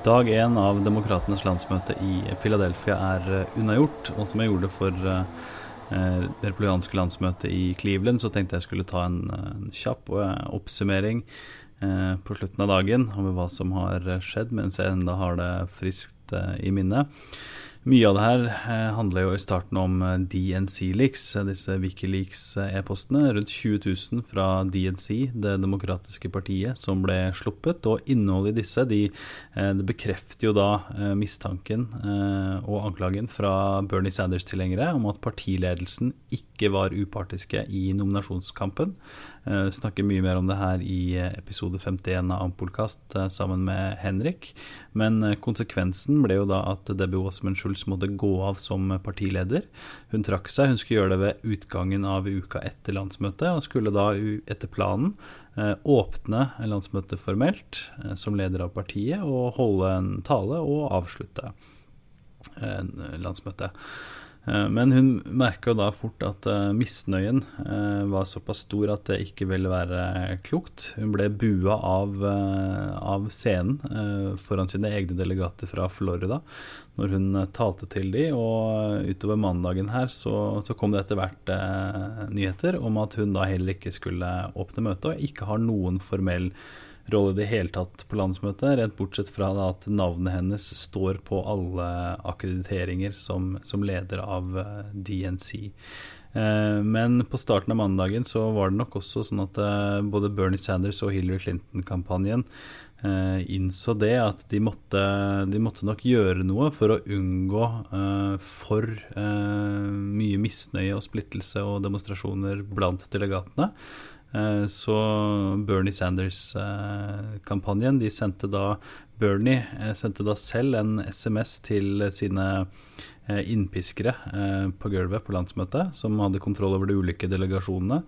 Dag én av Demokratenes landsmøte i Philadelphia er eh, unnagjort. Og som jeg gjorde for eh, det republikanske landsmøtet i Cleveland, så tenkte jeg skulle ta en, kjapp eh, oppsummering eh, på slutten av dagen over hva som har skjedd, mens jeg enda har det friskt eh, i minnet. Mye av det her eh, handler jo i starten om eh, DNC-leaks, eh, disse Wikileaks-e-postene. Rundt 20 000 fra DNC, Det demokratiske partiet, som ble sluppet. Og innholdet i disse de, det bekrefter jo da mistanken og anklagen fra Bernie Sanders-tilhengere om at partiledelsen ikke var upartiske i nominasjonskampen. Uh, snakker mye mer om det her i eh, episode 51 av Ampolkast uh, sammen med Henrik. Men konsekvensen ble jo da at Debbie Wasserman Schulz måtte gå av som partileder. Hun trakk seg. Hun skulle gjøre det ved utgangen av uka etter landsmøtet, og skulle da etter planen åpne landsmøtet formelt som leder av partiet, og holde en tale og avslutte landsmøtet. Eh, men hun merka da fort at uh, misnøyen uh, var såpass stor at det ikke ville være klokt. Hun ble bua av, av scenen foran sine egne delegater fra Florida når hun talte til dem, og utover mandagen her så, så kom det etter hvert nyheter om at hun da heller ikke skulle åpne møtet, og ikke har noen formell rolle i det hele tatt på landsmøtet, rent bortsett fra at navnet hennes står på alle akkrediteringer som, som leder av uh, DNC. Uh, men på starten av mandagen så var det nok også sånn at uh, både Bernie Sanders og Hillary Clinton-kampanjen innså det at de måtte, de måtte, nok gjøre noe for å unngå for mye misnøye og splittelse og demonstrasjoner blant delegatene. Eh, så Bernie Sanders-kampanjen De sendte da Bernie eh, sendte da selv en SMS til sine eh, innpiskere på gulvet på landsmøtet, som hadde kontroll over de ulike delegasjonene,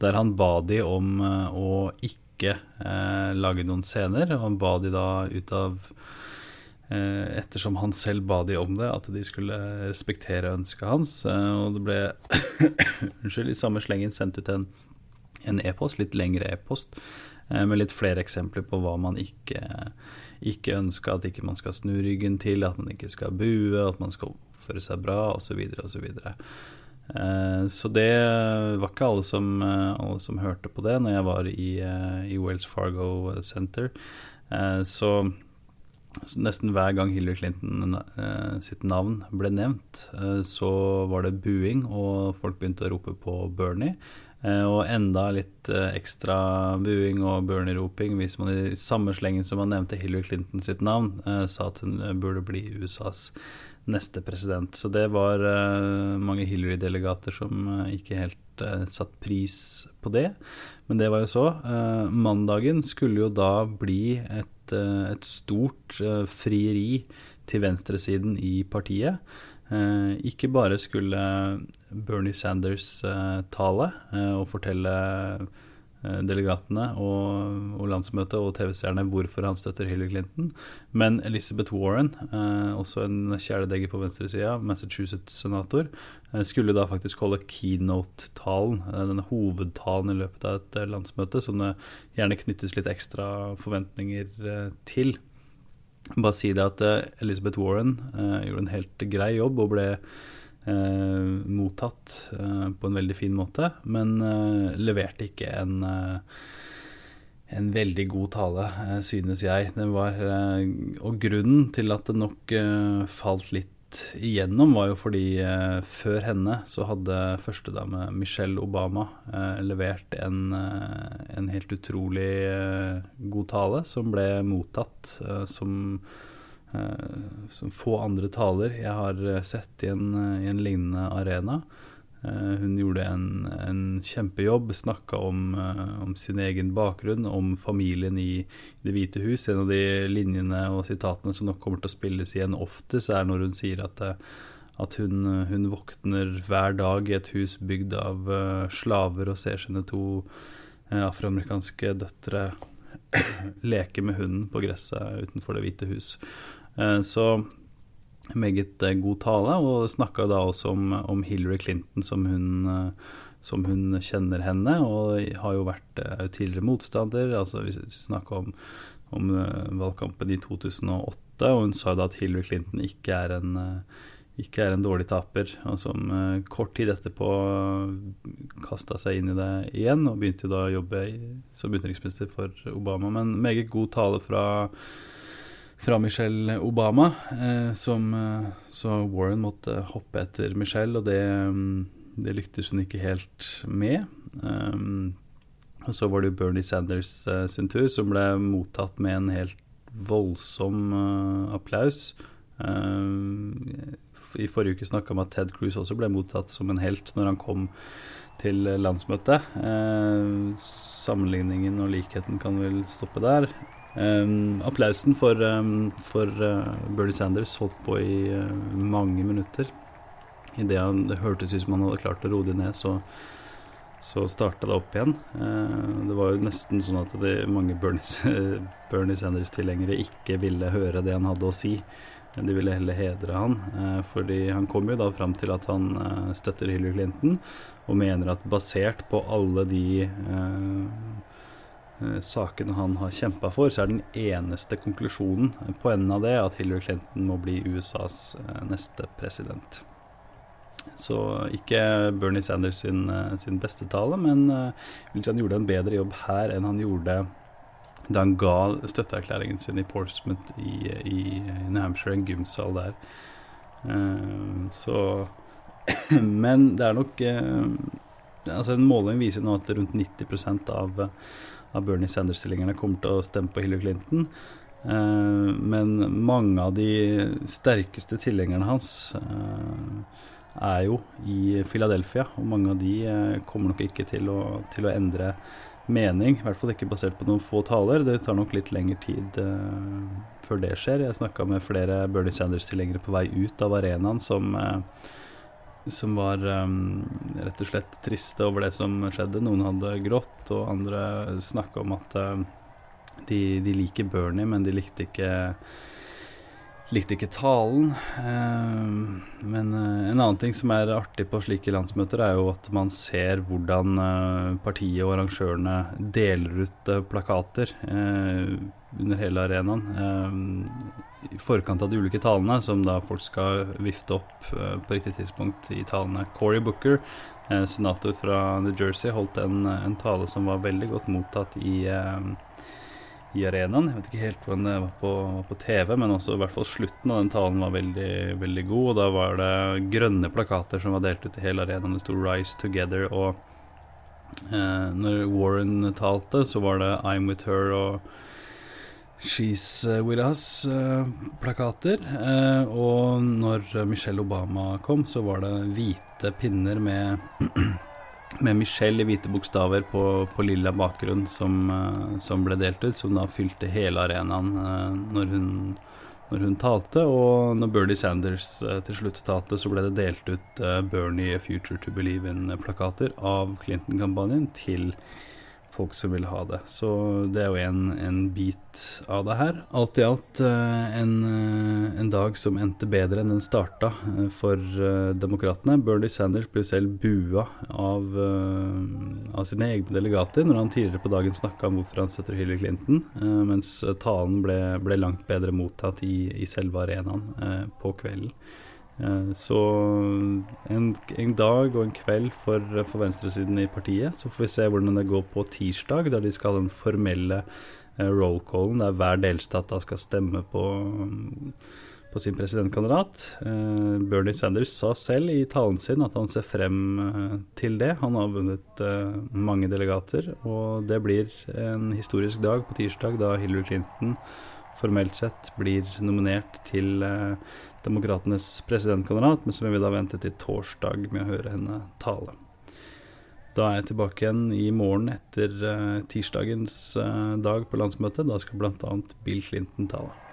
der han ba de om å ikke lage noen scener. Han ba de da ut av ettersom han selv ba de om det, at de skulle respektere ønsket hans. Og det ble unnskyld, i samme slengen sendt ut en en e-post, litt lengre e-post, eh, med litt flere eksempler på hva man ikke, ikke ønsker, at ikke man skal snu ryggen til, at man ikke skal bue, at man skal oppføre seg bra, osv., osv. Så, uh, så det var ikke alle som, alle som, hørte på det når jeg var i, i Wales Fargo Center. så så nesten hver gang Hillary Clinton sitt navn ble nevnt, så var det buing, og folk begynte å rope på Bernie. Eh, og enda litt eh, ekstra buing og Bernie-roping hvis man i samme slengen som man nevnte Hillary Clinton sitt navn, eh, sa at hun burde bli USAs neste president. Så det var mange Hillary-delegater som ikke helt satt pris på det. Men det var jo så. Mandagen skulle jo da bli et, et stort frieri til venstresiden i partiet. Eh, ikke bare skulle Bernie Sanders eh, tale eh, og fortelle delegatene og, og landsmøtet og TV-seerne hvorfor han støtter Hillary Clinton. Men Elizabeth Warren, eh, også en kjæledegge på venstresida, Massachusetts-senator, eh, skulle da faktisk holde keynote-talen, eh, denne hovedtalen i løpet av et landsmøte, som det gjerne knyttes litt ekstra forventninger til. Bare si det at uh, Elizabeth Warren uh, gjorde en helt grei jobb og ble uh, mottatt på en veldig fin måte, men leverte ikke en, en veldig god tale, synes jeg. Den var, og grunnen til at det nok falt litt igjennom, var jo fordi eh, før henne så hadde førstedame Michelle Obama eh, levert en, eh, en, helt utrolig eh, god tale, som ble mottatt eh, som, eh, som, få andre taler jeg har sett i en, i en lignende arena. Eh, hun gjorde en, en kjempejobb, snakka om, eh, om, sin egen bakgrunn, om familien i Det hvite hus. En av de linjene og sitatene som nok kommer til å spilles igjen oftest, er når hun sier at, eh, at hun, hun, våkner hver dag i et hus bygd av slaver og ser sine to afroamerikanske døtre leke med hunden på gresset utenfor Det hvite hus. Så meget eh, god tale, og snakka da også om, om, Hillary Clinton som hun, eh, som hun kjenner henne, og har jo vært eh, tidligere motstander. altså Vi snakka om, om valgkampen i 2008 og hun sa da at Hillary Clinton ikke er en, ikke er en dårlig taper. Og som kort tid etterpå kasta seg inn i det igjen, og begynte jo da å jobbe som utenriksminister for Obama. Men meget god tale fra fra Michelle Obama, eh, som, eh, så Warren måtte hoppe etter Michelle, og det, mm, det lyktes hun ikke helt med. Um, og så var det jo Bernie Sanders sin tur, som ble mottatt med en helt voldsom applaus. I forrige uke snakka om at Ted Cruz også ble mottatt som en helt når han kom til landsmøtet. sammenligningen og likheten kan vel stoppe der. Um, applausen for, um, for uh, Bernie Sanders holdt på i uh, mange minutter. Idet det hørtes ut som han hadde klart å roe det ned, så, så starta det opp igjen. Uh, det var jo nesten sånn at de, mange Bernie, Sanders-tilhengere ikke ville høre det han hadde å si. De ville heller hedre han, fordi han kom jo da fram til at han støtter Hillary Clinton, og mener at basert på alle de Eh, sakene han har kjempa for, så er den eneste konklusjonen på enden av det at Hillary Clinton må bli USAs eh, neste president. Så ikke Bernie Sanders sin, eh, sin beste tale, men han gjorde en bedre jobb her enn han gjorde da han ga støtteerklæringen sin i Portsmouth i, i New Hampshire, en gymsal der. Så Men det er nok Altså En måling viser nå at rundt 90% av av Bernie Sanders-stillingerne kommer til å stemme på Hillary Clinton. Uh, men mange av de sterkeste tilhengerne hans uh, er jo i Philadelphia, og mange av de uh, kommer nok ikke til å, til å, endre mening. I hvert fall ikke basert på noen få taler. Det tar nok litt lengre tid før det skjer. Jeg snakka med flere Bernie Sanders-tilhengere på vei ut av arenaen som som var um, rett og slett triste over det som skjedde. Noen hadde grått, og andre snakka om at uh, de, de, liker Bernie, men de likte ikke likte ikke talen. Uh, men uh, en annen ting som er artig på slike landsmøter, er jo at man ser hvordan partiet og arrangørene deler ut plakater under hele arenaen i forkant av de ulike talene, som da folk skal vifte opp uh, på riktig tidspunkt i talene. Cory Booker, uh, senator fra New Jersey, holdt en, en, tale som var veldig godt mottatt i, uh, i arenaen. Jeg vet ikke helt hvordan det var på, var på, TV, men også i hvert fall slutten av den talen var veldig, veldig god. Og da var det grønne plakater som var delt ut i hele arenaen. Det sto 'Rise Together'. og når Warren talte, så var det 'I'm with her' og She's uh, With Us-plakater. Uh, uh, og når Michelle Obama kom, så var det hvite pinner med, med Michelle i hvite bokstaver på, på lilla bakgrunn som, som, ble delt ut, som da fylte hele arenaen når hun, når, hun, talte. Og når Bernie Sanders til slutt talte, så ble det delt ut Bernie Future to Believe In-plakater av Clinton-kampanjen til folk som vil ha det. Så det er jo en, en bit av det her. Alt i alt eh, en, eh, en, dag som endte bedre enn den starta eh, for demokratene. Bernie Sanders ble selv bua av, av, sine egne delegater når han tidligere på dagen snakka om hvorfor han støtter Hillary Clinton, mens talen ble, ble langt bedre mottatt i, i selve arenaen på kvelden. Eh, så en, en, dag og en kveld for, for venstresiden i partiet. Så får vi se hvordan det går på tirsdag, der de skal ha den formelle eh, roll callen, der hver delstat da skal stemme på, på sin presidentkandidat. Eh, Bernie Sanders sa selv i talen sin at han ser frem til det. Han har vunnet mange delegater, og det blir en historisk dag på tirsdag, da Hillary Clinton formelt sett blir nominert til Demokratenes presidentkandidat, men som jeg vil vi da vente til torsdag med å høre henne tale. Da er jeg tilbake igjen i morgen etter uh, tirsdagens uh, dag på landsmøtet. Da skal bl.a. Bill Clinton tale.